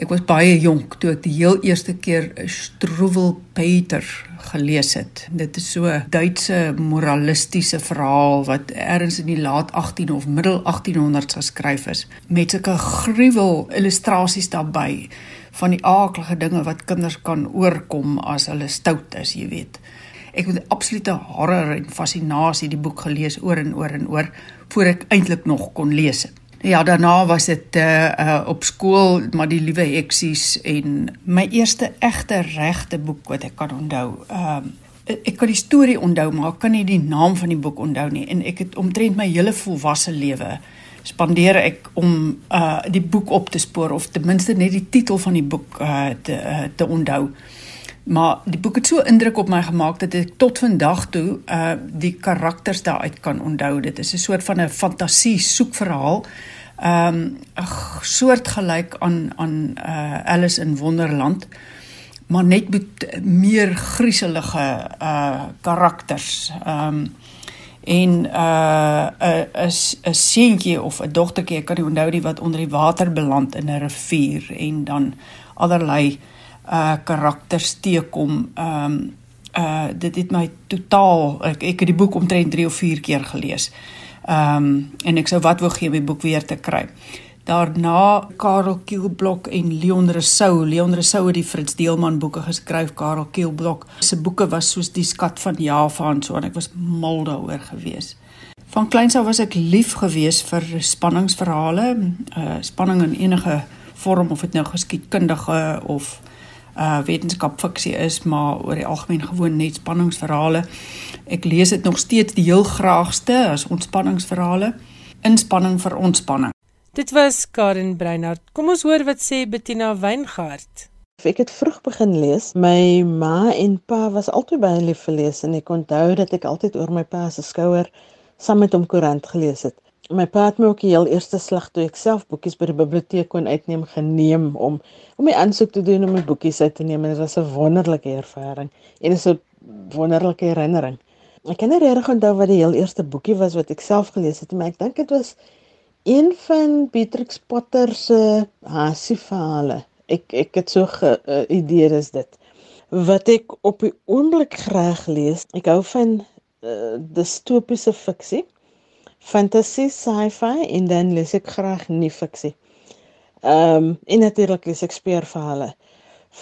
Ek was baie jonk toe ek die heel eerste keer Struwwel Peter gelees het. Dit is so 'n Duitse moralistiese verhaal wat ergens in die laat 18 of middel 1800s geskryf is met sulke gruwel illustrasies daarbey van die aardige dinge wat kinders kan oorkom as hulle stout is, jy weet. Ek het absolute horror en fascinasie die boek gelees oor en oor en oor voor ek eintlik nog kon lees. Ja, daarna was dit uh, uh op skool maar die liewe heksies en my eerste egte regte boek wat ek kan onthou. Ehm uh, ek kan die storie onthou, maar ek kan nie die naam van die boek onthou nie en ek het omtrent my hele volwasse lewe spandeer ek om uh die boek op te spoor of ten minste net die titel van die boek uh te uh, te onthou. Maar die boek het so indruk op my gemaak dat ek tot vandag toe uh die karakters daaruit kan onthou. Dit is 'n soort van 'n fantasie soekverhaal. Um 'n soort gelyk aan aan uh Alice in Wonderland, maar net met meer grieselige uh karakters. Um en uh 'n 'n seentjie of 'n dogtertjie, ek kan nie onthou nie wat onder die water beland in 'n rivier en dan allerlei uh karakters teekom. Ehm um, uh dit het my totaal ek ek het die boek omtrent 3 of 4 keer gelees. Ehm um, en ek sou wat wou gee om die boek weer te kry. Daarna Karel Kielblok en Leon Rousseau. Leon Rousseau het die Fritz Deelman boeke geskryf. Karel Kielblok se boeke was soos die skat van Java en so en ek was mal daaroor gewees. Van kleins af was ek lief gewees vir spanningsverhale, uh spanning in enige vorm of dit nou geskiedkundige of uh wetenskap fiksie is, maar oor die algemeen gewoon net spanningsverhale. Ek lees dit nog steeds die heel graagste as ontspanningsverhale. Inspanning vir ontspanning. Dit was Karen Breinhardt. Kom ons hoor wat sê Bettina Weingart. Ek het vroeg begin lees. My ma en pa was altyd baie lief vir lees en ek onthou dat ek altyd oor my pa se skouer saam met hom koerant gelees het my pa het my ook die heel eerste slag toe ek self boekies by die biblioteek kon uitneem geneem om om my aansoek te doen om my boekies uit te neem en dit was 'n wonderlike ervaring en 'n wonderlike herinnering. Ek kan nie regtig onthou wat die heel eerste boekie was wat ek self gelees het nie, maar ek dink dit was een van Beatrix Potter se Hasie verhale. Ek ek het so 'n uh, idee is dit. Wat ek op die oomblik graag lees, ek hou van uh, distopiese fiksie, fantasy, sci-fi en dan lees ek graag nie fiksie. Ehm um, en natuurlik lees ek speurverhale.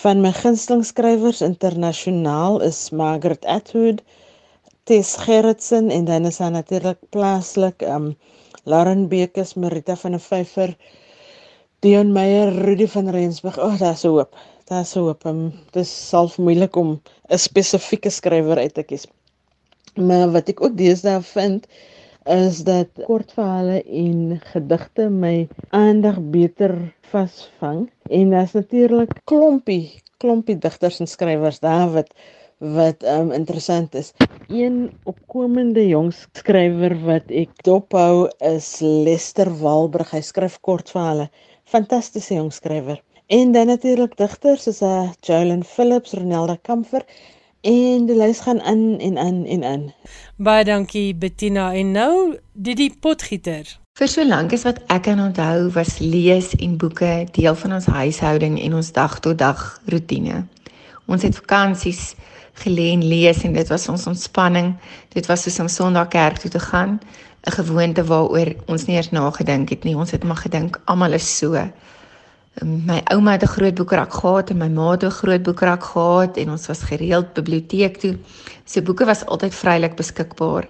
Van my gunsteling skrywers internasionaal is Margaret Atwood, Tess Gerritsen en dan is daar natuurlik plaaslik um Lauren Bekes, Marita van der Vyver, Dion Meyer, Rudy van Rensburg. O, oh, daar's hoop. Daar's hoop. Um, dit is self moeilik om 'n spesifieke skrywer uit te kies. Maar wat ek ook deesdae vind is dat kortverhale en gedigte my aandag beter vasvang en daar's natuurlik klompie klompie digters en skrywers daar wat wat um interessant is. Een opkomende jong skrywer wat ek dophou is Lester Walburg. Hy skryf kortverhale. Fantastiese jong skrywer. En dan natuurlik digters soos uh, Jolyn Phillips, Ronelda Kamfer en die lys gaan in en in en in. Baie dankie Bettina en nou Didi Potgieter. Vir so lank as wat ek kan onthou was lees en boeke deel van ons huishouding en ons dag tot dag rotine. Ons het vakansies gelê en lees en dit was ons ontspanning. Dit was soos om Sondag kerk toe te gaan, 'n gewoonte waaroor ons nie eers nagedink het nie. Ons het maar gedink almal is so. My ouma het 'n groot boekrak gehad en my ma het 'n groot boekrak gehad en ons was gereeld biblioteek toe. So boeke was altyd vrylik beskikbaar.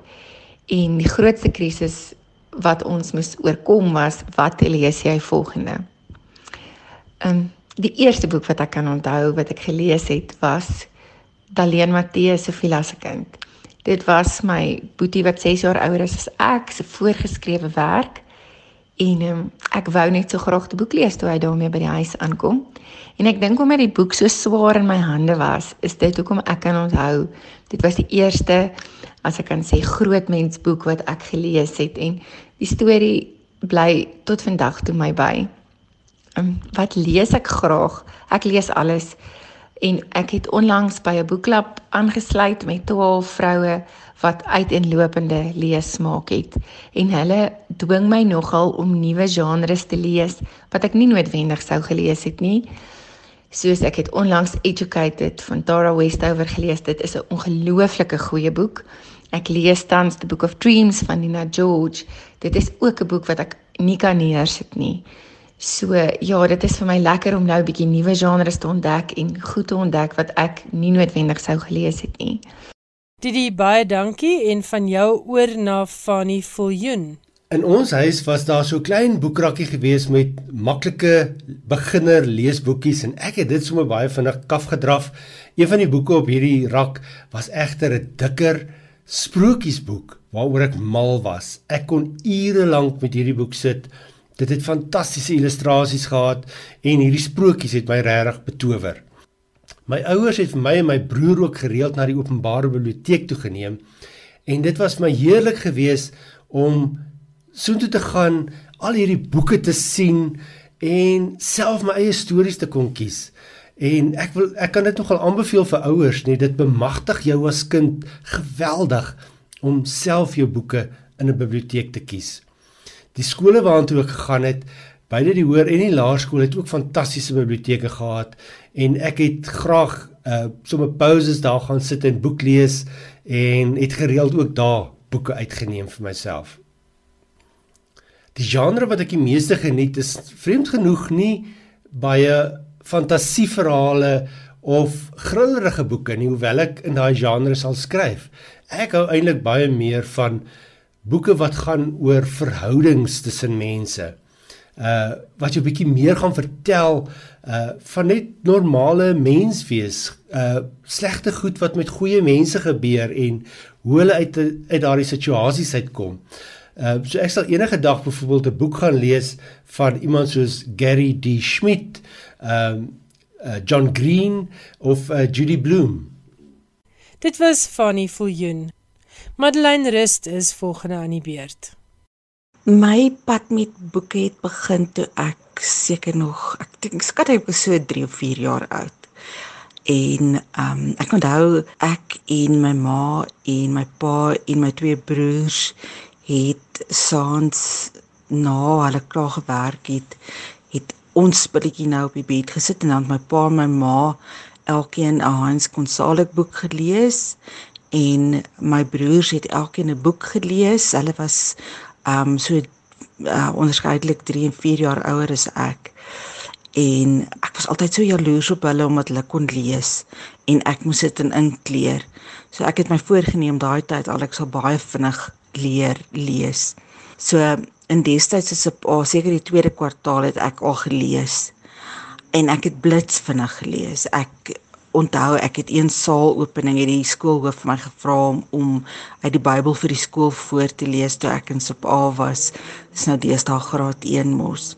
En die grootste krisis wat ons moes oorkom was wat lees jy volgende? Ehm um, die eerste boek wat ek kan onthou wat ek gelees het was Daleen Matthee se Villa se kind. Dit was my boetie wat 6 jaar ouer is as ek, se voorgeskrewe werk. En um, ek wou net so graag die boek lees toe hy daarmee by die huis aankom. En ek dink omdat die boek so swaar in my hande was, is dit hoekom ek kan onthou. Dit was die eerste as ek kan sê groot mensboek wat ek gelees het en die storie bly tot vandag toe my by. Um, wat lees ek graag? Ek lees alles en ek het onlangs by 'n boekklub aangesluit met 12 vroue wat uiteenlopende leesmaak het en hulle dwing my nogal om nuwe genres te lees wat ek nie noodwendig sou gelees het nie. Soos ek het onlangs Educated van Tara Westover gelees. Dit is 'n ongelooflike goeie boek. Ek lees tans The Book of Dreams van Nina George. Dit is ook 'n boek wat ek nie kan neersit nie. So ja, dit is vir my lekker om nou 'n bietjie nuwe genres te ontdek en goed te ontdek wat ek nie noodwendig sou gelees het nie. Didi baie dankie en van jou oor na Fanny Viljoen. In ons huis was daar so klein boekrakkie gewees met maklike beginner leesboekies en ek het dit sommer baie vinnig kaf gedraf. Een van die boeke op hierdie rak was egter 'n dikker sprokiesboek waaroor ek mal was. Ek kon ure lank met hierdie boek sit Dit het fantastiese illustrasies gehad en hierdie sprokies het my regtig betower. My ouers het vir my en my broer ook gereeld na die openbare biblioteek toe geneem en dit was my heerlik geweest om soontoe te gaan, al hierdie boeke te sien en self my eie stories te kon kies. En ek wil ek kan dit nogal aanbeveel vir ouers, nee, dit bemagtig jou as kind geweldig om self jou boeke in 'n biblioteek te kies. Die skole waartoe ek gegaan het, beide die hoër en die laerskool het ook fantastiese biblioteke gehad en ek het graag uh sommer pauses daar gaan sit en boek lees en het gereeld ook daar boeke uitgeneem vir myself. Die genre wat ek die meeste geniet is vreemd genoeg nie baie fantasieverhale of grillerige boeke nie, hoewel ek in daai genre sal skryf. Ek hou eintlik baie meer van boeke wat gaan oor verhoudings tussen mense. Uh wat jou bietjie meer gaan vertel uh van net normale mens wees, uh slegte goed wat met goeie mense gebeur en hoe hulle uit uit daardie situasies uitkom. Uh so ek sal enige dag byvoorbeeld 'n boek gaan lees van iemand soos Gary D. Schmidt, um uh, John Green of uh, Judy Bloom. Dit was Fanny Viljoen. Madeleine Rust is volgende aan die beurt. My pad met boeke het begin toe ek seker nog, ek dink skat hy was so 3 of 4 jaar oud. En ehm um, ek onthou ek en my ma en my pa en my twee broers het saans na hulle klaar gewerk het, het ons billetjie nou op die bed gesit en dan my pa en my ma elkeen 'n Hans Konsalek boek gelees en my broers het elkeen 'n boek gelees. Hulle was um, so uh, onderskeidelik 3 en 4 jaar ouer as ek. En ek was altyd so jaloers op hulle omdat hulle kon lees en ek moes dit in inkleer. So ek het my voorgenem daai tyd al ek sal baie vinnig leer lees. So in destyds is op oh, seker die tweede kwartaal het ek al gelees en ek het blits vinnig gelees. Ek onthou ek het een saalopening het die skoolhoof my gevra om om uit die Bybel vir die skool voor te lees toe ek in Sop A was. Dis nou deesdae graad 1 mos.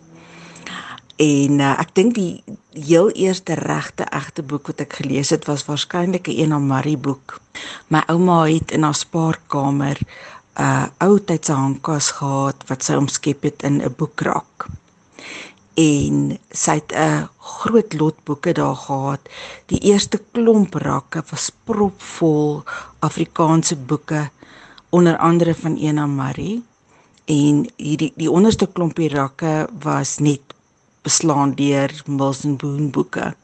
En uh, ek dink die heel eerste regte egte boek wat ek gelees het was waarskynlik 'n Ena Marie boek. My ouma het in haar spaarkamer 'n uh, ou tydse handkas gehad wat sy omskep het in 'n boekrak en sy het 'n groot lot boeke daar gehad. Die eerste klomp rakke was propvol Afrikaanse boeke onder andere van Ena Marie en hierdie die onderste klompie rakke was net beslaan deur Milton Boone boeke.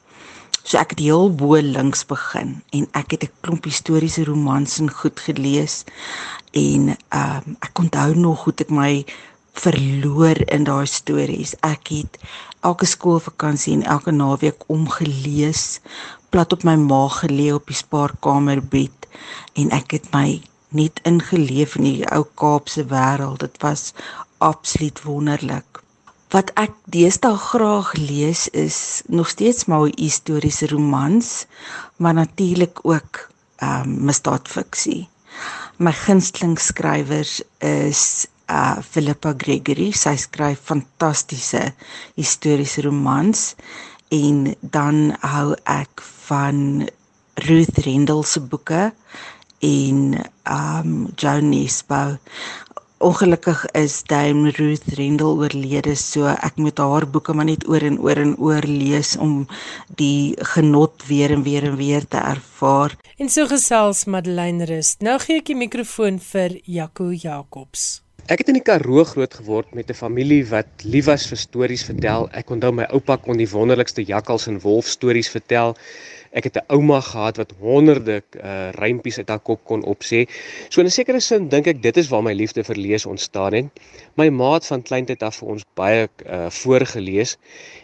So ek het heel bo links begin en ek het 'n klomp historiese romans en goed gelees en ehm um, ek onthou nog goed ek my verloor in daai stories. Ek het elke skoolvakansie en elke naweek omgelees, plat op my maag gelê op die spaarkamerbed en ek het my net ingeleef in die ou Kaapse wêreld. Dit was absoluut wonderlik. Wat ek deesdae graag lees is nog steeds maar historiese romans, maar natuurlik ook ehm um, misdaadfiksie. My gunsteling skrywers is uh Philippa Gregory. Sy skryf fantastiese historiese romans en dan hou ek van Ruth Rendell se boeke en um Joan Nesbou. Ongelukkig is Dame Ruth Rendell oorlede, so ek moet haar boeke maar net oor en oor en oor lees om die genot weer en weer en weer te ervaar. En so gesels Madeleine Rust. Nou gee ek die mikrofoon vir Jaco Jacobs. Ek het in die Karoo groot geword met 'n familie wat lief was vir stories vertel. Ek onthou my oupa kon die wonderlikste jakkals en wolf stories vertel. Ek het 'n ouma gehad wat honderde uh, rympies uit haar kop kon opsê. So in 'n sekere sin dink ek dit is waar my liefde vir lees ontstaan het. My ma het van kleintyd af vir ons baie uh, voorgeles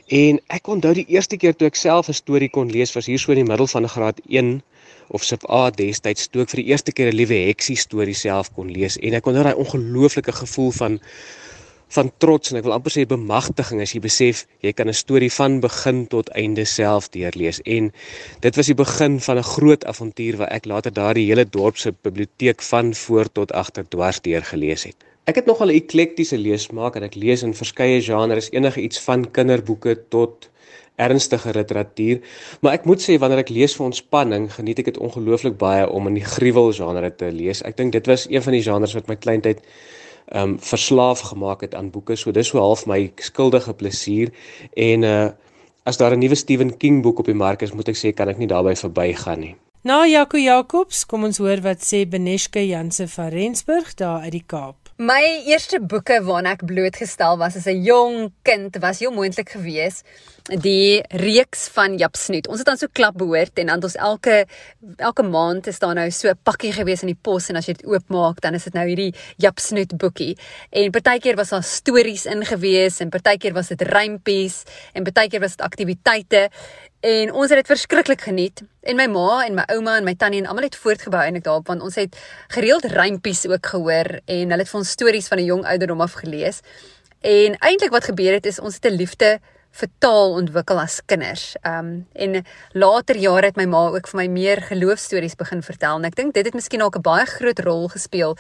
en ek onthou die eerste keer toe ek self 'n storie kon lees was hier so in die middel van graad 1 of sub A destyds toe ek vir die eerste keer 'n liewe heksie storie self kon lees en ek kon daai ongelooflike gevoel van van trots en ek wil amper sê bemagtiging as jy besef jy kan 'n storie van begin tot einde self deurlees en dit was die begin van 'n groot avontuur waar ek later daardie hele dorp se biblioteek van voor tot agter dwars deur gelees het. Ek het nogal 'n eklektiese leesmaak en ek lees in verskeie genres enige iets van kinderboeke tot ernstige literatuur, maar ek moet sê wanneer ek lees vir ontspanning, geniet ek dit ongelooflik baie om in die gruwelgenre te lees. Ek dink dit was een van die genres wat my kleintyd ehm um, verslaaf gemaak het aan boeke. So dis so half my skuldige plesier en uh as daar 'n nuwe Stephen King boek op die mark is, moet ek sê kan ek nie daarbey verbygaan nie. Na Jaco Jacobs, kom ons hoor wat sê Beneske Janse van Rensburg daar uit die Kaap. My eerste boeke waarna ek blootgestel was as 'n jong kind was heel moontlik geweest die reeks van Jap Snoet. Ons het dan so klap behoort en dan ons elke elke maand is daar nou so 'n pakkie gewees in die pos en as jy dit oopmaak dan is dit nou hierdie Jap Snoet boekie. En partykeer was daar stories ingewees en partykeer was dit rympies en partykeer was dit aktiwiteite en ons het dit verskriklik geniet. En my ma en my ouma en my tannie en almal het voortgebou eintlik daarop want ons het gereeld rympies ook gehoor en hulle het vir ons stories van 'n jong ouderdom af gelees. En eintlik wat gebeur het is ons het 'n liefde vir taal ontwikkel as kinders. Um en later jare het my ma ook vir my meer geloofstories begin vertel. En ek dink dit het miskien ook 'n baie groot rol gespeel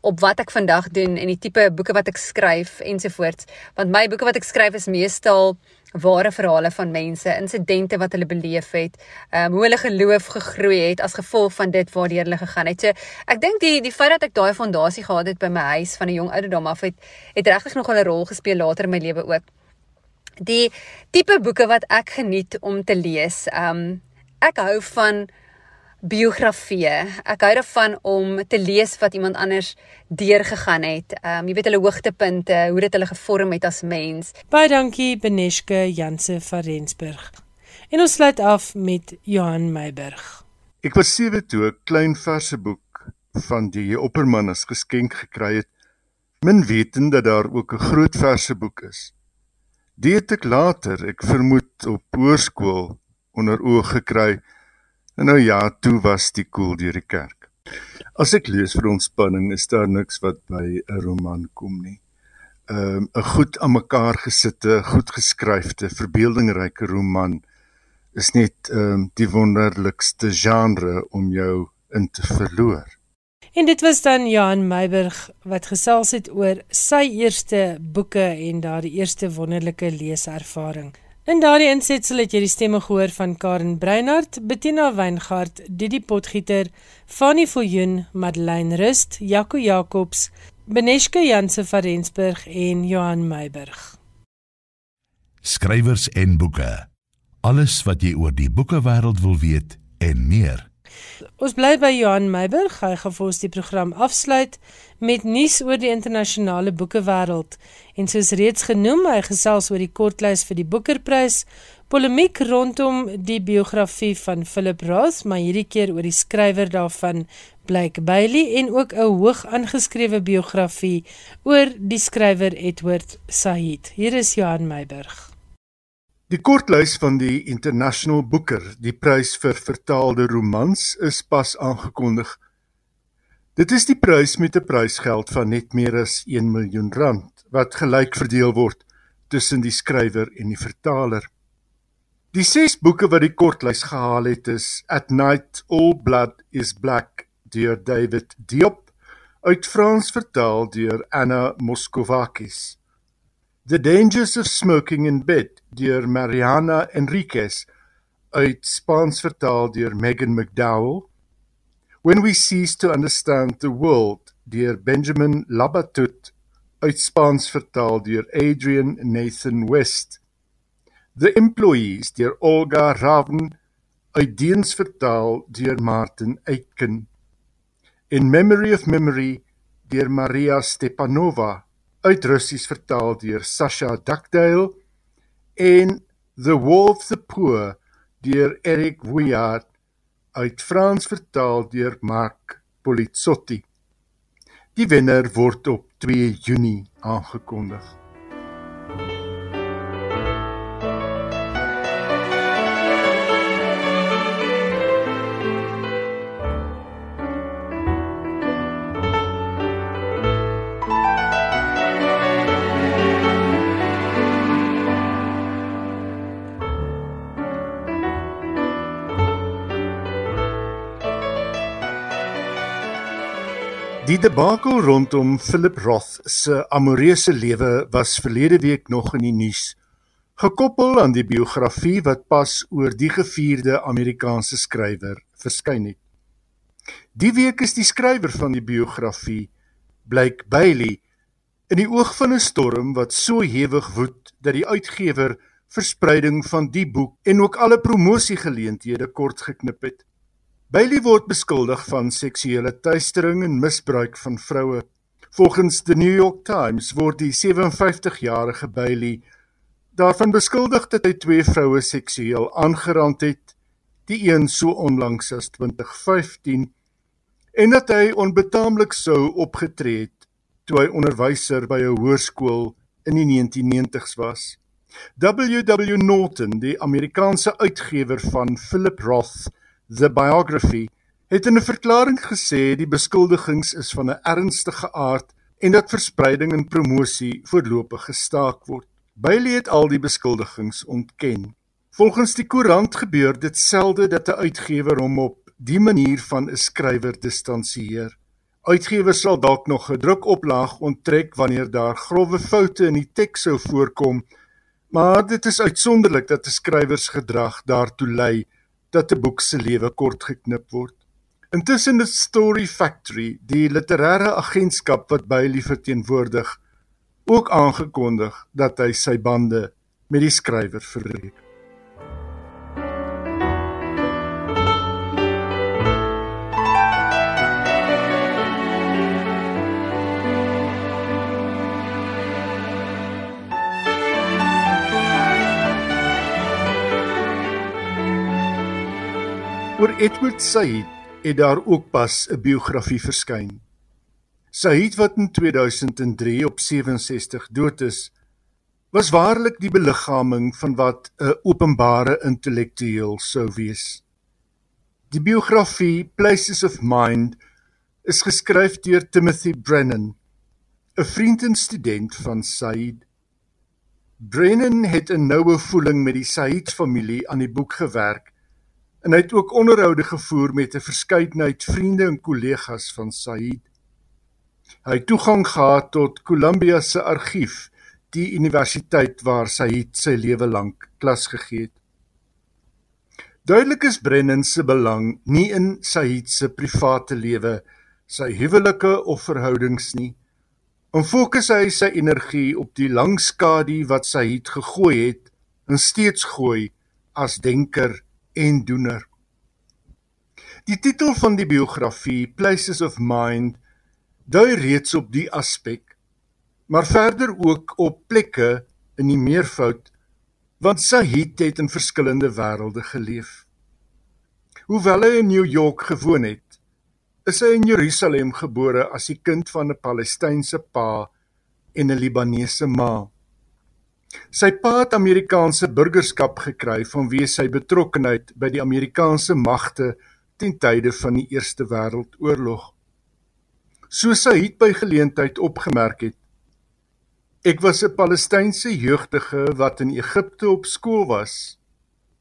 op wat ek vandag doen en die tipe boeke wat ek skryf ensovoorts want my boeke wat ek skryf is meestal ware verhale van mense, insidente wat hulle beleef het, ehm um, hoe hulle geloof gegroei het as gevolg van dit waardeur hulle gegaan het. So ek dink die die feit dat ek daai fondasie gehad het by my huis van 'n jong ouderdom af het, het regtig nog 'n rol gespeel later in my lewe ook. Die tipe boeke wat ek geniet om te lees, ehm um, ek hou van biografieë. Ek hou daarvan om te lees wat iemand anders deurgegaan het. Ehm um, jy weet hulle hoogtepunte, hoe dit hulle gevorm het as mens. Baie dankie Beneske Janse van Rensburg. En ons sluit af met Johan Meiburg. Ek was sewe toe 'n klein verse boek van die Opperman as geskenk gekry het, min wetend dat daar ook 'n groot verse boek is. Dit ek later, ek vermoed op hoërskool onder oog gekry En nou ja, toe was die koel deur die kerk. As ek lees vir ontspanning, is daar niks wat by 'n roman kom nie. 'n um, 'n goed aan mekaar gesitte, goed geskryfde, verbeeldingryke roman is net um, die wonderlikste genre om jou in te verloor. En dit was dan Johan Meiburg wat gesels het oor sy eerste boeke en daardie eerste wonderlike leeservaring. In daardie insetsel het jy die stemme gehoor van Karen Breinhardt, Bettina Weingart, Didi Potgieter, Fanny Viljoen, Madeleine Rust, Jaco Jacobs, Beneske Janse van Rensburg en Johan Meiburg. Skrywers en boeke. Alles wat jy oor die boekewêreld wil weet en meer. Ons bly by Johan Meiburg. Hy gaan vir ons die program afsluit met nuus oor die internasionale boekewêreld. En soos reeds genoem, hy gesels oor die kortlys vir die Booker-prys, polemiek rondom die biografie van Philip Roth, maar hierdie keer oor die skrywer daarvan, Blake Bailey en ook 'n hoog aangeskrewe biografie oor die skrywer Edward Said. Hier is Johan Meiburg. Die kortlys van die International Booker, die prys vir vertaalde romans, is pas aangekondig. Dit is die prys met 'n prysgeld van net meer as 1 miljoen rand wat gelyk verdeel word tussen die skrywer en die vertaler. Die ses boeke wat die kortlys gehaal het is At Night All Blood is Black deur David Diop uit Frans vertaal deur Anna Moskovakis. The Dangers of Smoking in Bed deur Mariana Enriquez uit Spaans vertaal deur Megan McDowell. When We Cease to Understand the World deur Benjamin Labatut uit Spaans vertaal deur Adrian Nathan West. The Employees deur Olga Raven uit Deens vertaal deur Martin Aitken. In Memory of Memory deur Maria Stepanova uit Russies vertaal deur Sasha Duckdale en The War of the Poor deur Eric Vuillard uit Frans vertaal deur Mark Polizzotti. Die wenner word op 2 Junie aangekondig. Die debakel rondom Philip Roth se amoreuse lewe was verlede week nog in die nuus, gekoppel aan die biografie wat pas oor die gevierde Amerikaanse skrywer verskyn het. Die week is die skrywer van die biografie, Blake Bailey, in die oog van 'n storm wat so hewig woed dat die uitgewer verspreiding van die boek en ook alle promosiegeleenthede kort geknip het. Bailey word beskuldig van seksuele teistering en misbruik van vroue. Volgens die New York Times word die 57-jarige Bailey daarvan beskuldig dat hy twee vroue seksueel aangerand het, die een so onlangs as 2015, en dat hy onbetaamlik sou opgetree het toe hy onderwyser by 'n hoërskool in die 1990s was. W.W. Norton, die Amerikaanse uitgewer van Philip Roth The Biography het in 'n verklaring gesê die beskuldigings is van 'n ernstige aard en dat verspreiding en promosie voorlopig gestaak word. Bailey het al die beskuldigings ontken. Volgens die koerant gebeur dit selde dat 'n uitgewer hom op die manier van 'n skrywer distansieer. Uitgewers sal dalk nog 'n drukoplaag onttrek wanneer daar grouwe foute in die teks sou voorkom, maar dit is uitsonderlik dat 'n skrywersgedrag daartoe lei dat 'n boek se lewe kort geknip word. Intussen het Story Factory, die literêre agentskap wat Bailey verteenwoordig, ook aangekondig dat hy sy bande met die skrywer verbreek. Oor Edward Said het daar ook pas 'n biografie verskyn. Said wat in 2003 op 67 dood is, was waarlik die beliggaaming van wat 'n openbare intellektueel sou wees. Die biografie Places of Mind is geskryf deur Timothy Brennan, 'n vriend en student van Said. Brennan het 'n noue voeling met die Said familie aan die boek gewerk en hy het ook onderhoude gevoer met 'n verskeidenheid vriende en kollegas van Said. Hy het toegang gehad tot Columbia se argief, die universiteit waar Said sy lewe lank klas gegee het. Duidelik is Brennan se belang nie in Said se private lewe, sy huwelike of verhoudings nie. En fokus hy sy energie op die lang skadu wat Said gegooi het en steeds gooi as denker en doener. Die titel van die biografie, Places of Mind, dui reeds op die aspek, maar verder ook op plekke in die meervoud want Sahid het in verskillende wêrelde geleef. Hoewel hy in New York gewoon het, is hy in Jerusalem gebore as die kind van 'n Palestynse pa en 'n Libanese ma. Sy pa het Amerikaanse burgerskap gekry vanweë sy betrokkeheid by die Amerikaanse magte ten tye van die Eerste Wêreldoorlog. Soos hy het by geleentheid opgemerk het, ek was 'n Palestynse jeugdige wat in Egipte op skool was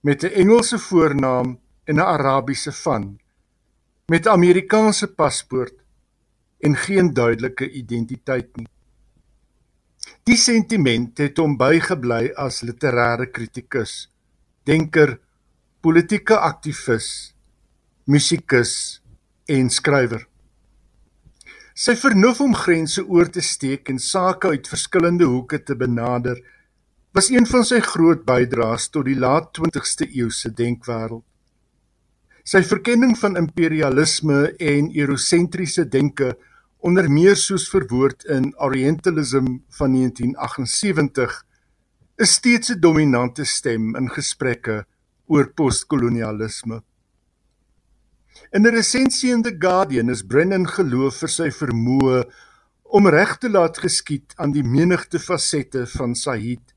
met 'n Engelse voornaam en 'n Arabiese van met Amerikaanse paspoort en geen duidelike identiteit nie. Die sentiment het hom bygebly as literêre kritikus, denker, politieke aktivis, musikus en skrywer. Sy vernuf om grense oor te steek en sake uit verskillende hoeke te benader, was een van sy groot bydraes tot die laat 20ste eeu se denkwêreld. Sy verkenning van imperialisme en eurosentriese denke onder meer soos verwoord in Orientalism van 1978 is steeds 'n dominante stem in gesprekke oor postkolonialisme. In 'n resensie in The Guardian is Brennan geloof vir sy vermoë om reg te laat geskied aan die menigte fasette van Said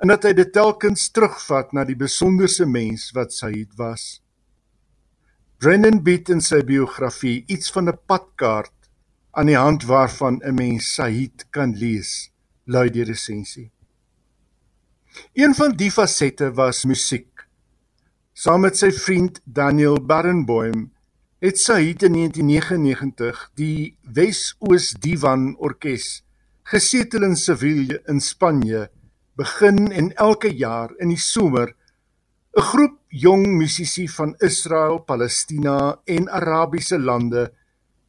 en dat hy dit telkens terugvat na die besonderse mens wat Said was. Brennan bied in sy biografie iets van 'n padkaart aan die hand waarvan 'n mens Said kan lees, lui die resensie. Een van die fasette was musiek. Saam met sy vriend Daniel Barenboim het Said in 1999 die Wes-Oos Divan Orkees gesetel in Seville in Spanje begin en elke jaar in die somer 'n groep jong musisië van Israel, Palestina en Arabiese lande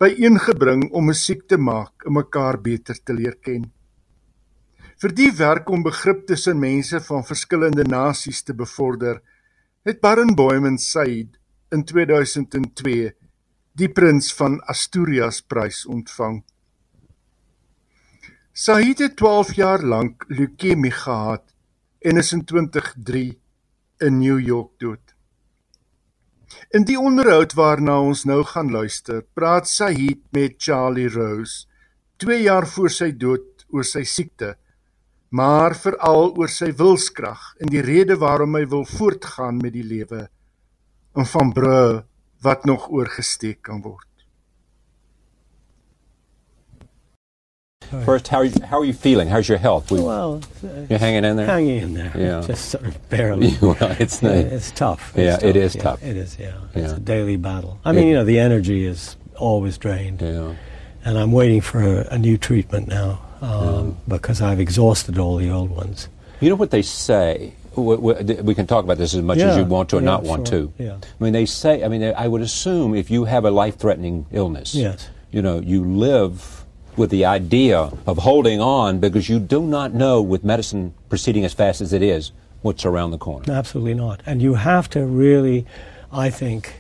byeengebring om musiek te maak en mekaar beter te leer ken. Vir die werk om begrip tussen mense van verskillende nasies te bevorder, het Barenboim en Said in 2002 die Prins van Asturias prys ontvang. Said het 12 jaar lank leukemie gehad en is in 2003 in New York dood. In die onderhoud waarna ons nou gaan luister, praat Sahid met Charlie Rose 2 jaar voor sy dood oor sy siekte, maar veral oor sy wilskrag en die rede waarom hy wil voortgaan met die lewe en van bru wat nog oorgesteek kan word. First, how are you, how are you feeling? How's your health? We, well, you're hanging in there. Hanging in there. Yeah, just sort of barely. well, it's not, it's tough. It's yeah, tough. it is yeah, tough. It is. Yeah, Yeah. it's a daily battle. I mean, you know, the energy is always drained. Yeah. And I'm waiting for a, a new treatment now um, because I've exhausted all the old ones. You know what they say? We, can talk about this as much as you want to or yeah, not want sure, to. yeah. I mean, they say. I mean, I would assume if you have a life-threatening illness, Yes. you know, you live with the idea of holding on because you do not know, with medicine proceeding as fast as it is, what's around the corner. Absolutely not. And you have to really, I think,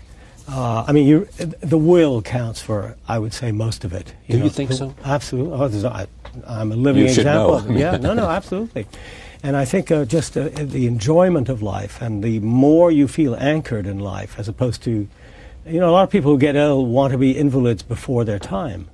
uh, I mean, you, the will counts for, I would say, most of it. Do you think so? Absolutely. Oh, there's- I, I'm a living You example. know. Yeah, no, no, absolutely. And I think uh, just uh, the enjoyment of life and the more you feel anchored in life, as opposed to, you know, a lot of people who get ill want to be invalids before their time.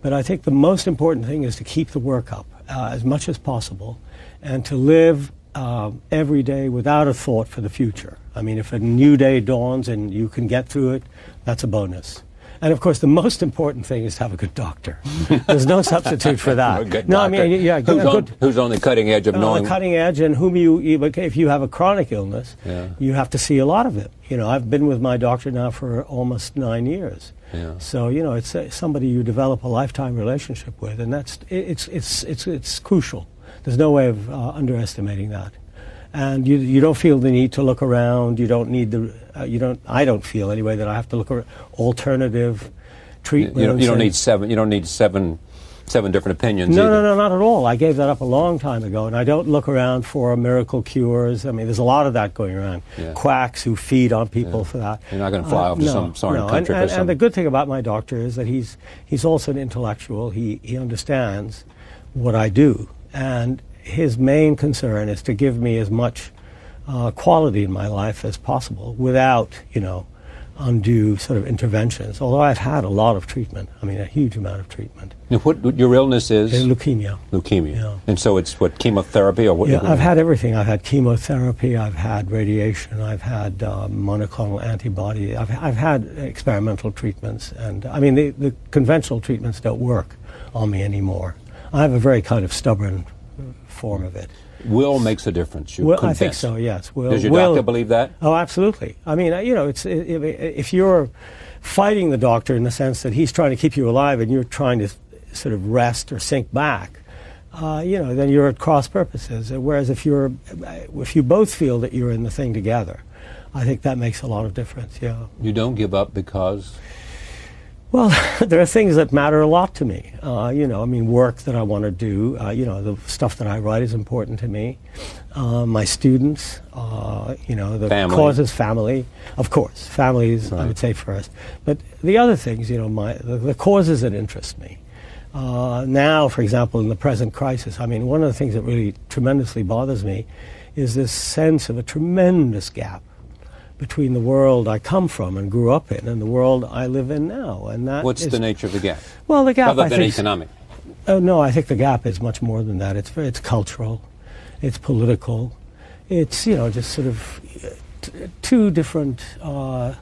But I think the most important thing is to keep the work up uh, as much as possible and to live uh, every day without a thought for the future. I mean, if a new day dawns and you can get through it, that's a bonus. And of course, the most important thing is to have a good doctor. There's no substitute for that. Good no. I mean, yeah, who's, a on, good, who's on the cutting edge of on knowing the cutting edge, and whom you, you- if you have a chronic illness, Yeah. you have to see a lot of it. You know, I've been with my doctor now for almost nine years. Yeah. So you know, it's uh, somebody you develop a lifetime relationship with, and that's it, it's it's it's it's crucial. There's no way of uh, underestimating that. And you you don't feel the need to look around. You don't need the uh, you don't. I don't feel anyway that I have to look at alternative you, treatments. you don't, you don't need seven. You don't need seven, seven different opinions. no, either. no, no, not at all. I gave that up a long time ago, and I don't look around for miracle cures. I mean, there's a lot of that going around. Yeah. Quacks who feed on people for that. You're not going to fly Uh, off to no, some foreign no. country and, and, some. and the good thing about my doctor is that he's he's also an intellectual. He he understands what I do, and his main concern is to give me as much uh, quality in my life as possible without you know undue sort of interventions. Although I've had a lot of treatment. I mean, a huge amount of treatment. Now, what, what your illness is? leukemia. Leukemia. Yeah. And so it's what chemotherapy or what? Yeah, I've had everything. I've had chemotherapy. I've had radiation. I've had um, monoclonal antibody. I've, I've had experimental treatments, and I mean the, the conventional treatments don't work on me anymore. I have a very kind of stubborn uh, form of it. Will makes a difference. Well, I think so. Yes. Will, Does your will- doctor believe that? Oh, absolutely. I mean, you know, it's if, if you're fighting the doctor in the sense that he's trying to keep you alive and you're trying to sort of rest or sink back, uh, you know, then you're at cross purposes. Whereas if you're, if you both feel that you're in the thing together, I think that makes a lot of difference. Yeah. You don't give up because Well, there are things that matter a lot to me. Uh, you know, I mean, work that I want to do. Uh, you know, the stuff that I write is important to me. Uh, my students, uh, you know, the Family. causes, family, of course, families. I would say first, but the other things, you know, my the, the causes that interest me. Uh, now, for example, in the present crisis, I mean, one of the things that really tremendously bothers me is this sense of a tremendous gap between the world I come from and grew up in and the world I live in now. And that what's is- the nature of the gap? Well, the gap Other I than think, economic. Oh no, I think the gap is much more than that. It's it's cultural, it's political, it's you know just sort of uh, t- two different. Uh,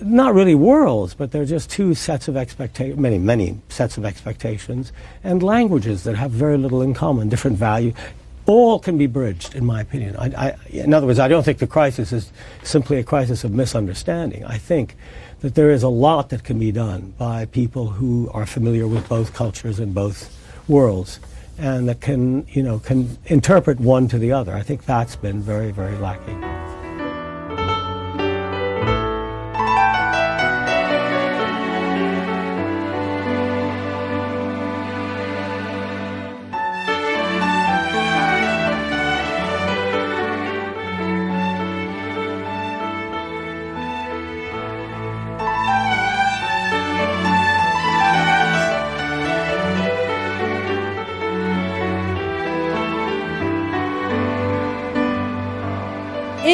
not really worlds, but they're just two sets of expectations, many, many sets of expectations, and languages that have very little in common, different value. All can be bridged, in my opinion. I, I, in other words, I don't think the crisis is simply a crisis of misunderstanding. I think that there is a lot that can be done by people who are familiar with both cultures and both worlds, and that can, you know, can interpret one to the other. I think that's been very, very lacking.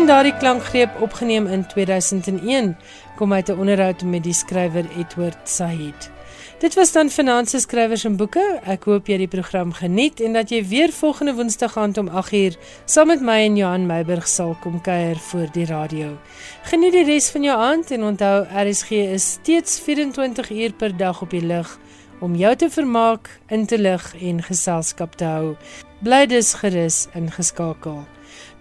En daardie klankgreep opgeneem in 2001 kom uit 'n onderhoud met die skrywer Edward Said. Dit was dan Finanse skrywers en boeke. Ek hoop jy die program geniet en dat jy weer volgende Woensdag aand om 8uur saam met my en Johan Meiburg sal kom kuier voor die radio. Geniet die res van jou aand en onthou RSG is steeds 24 uur per dag op die lug om jou te vermaak, in te lig en geselskap te hou. Bly dus gerus ingeskakel.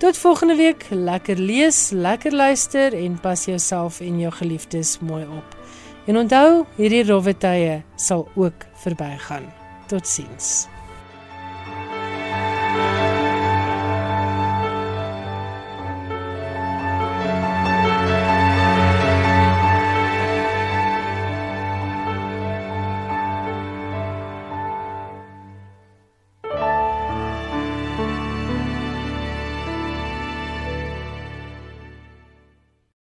Tot volgende week, lekker lees, lekker luister en pas jouself en jou geliefdes mooi op. En onthou, hierdie rowwe tye sal ook verbygaan. Totsiens.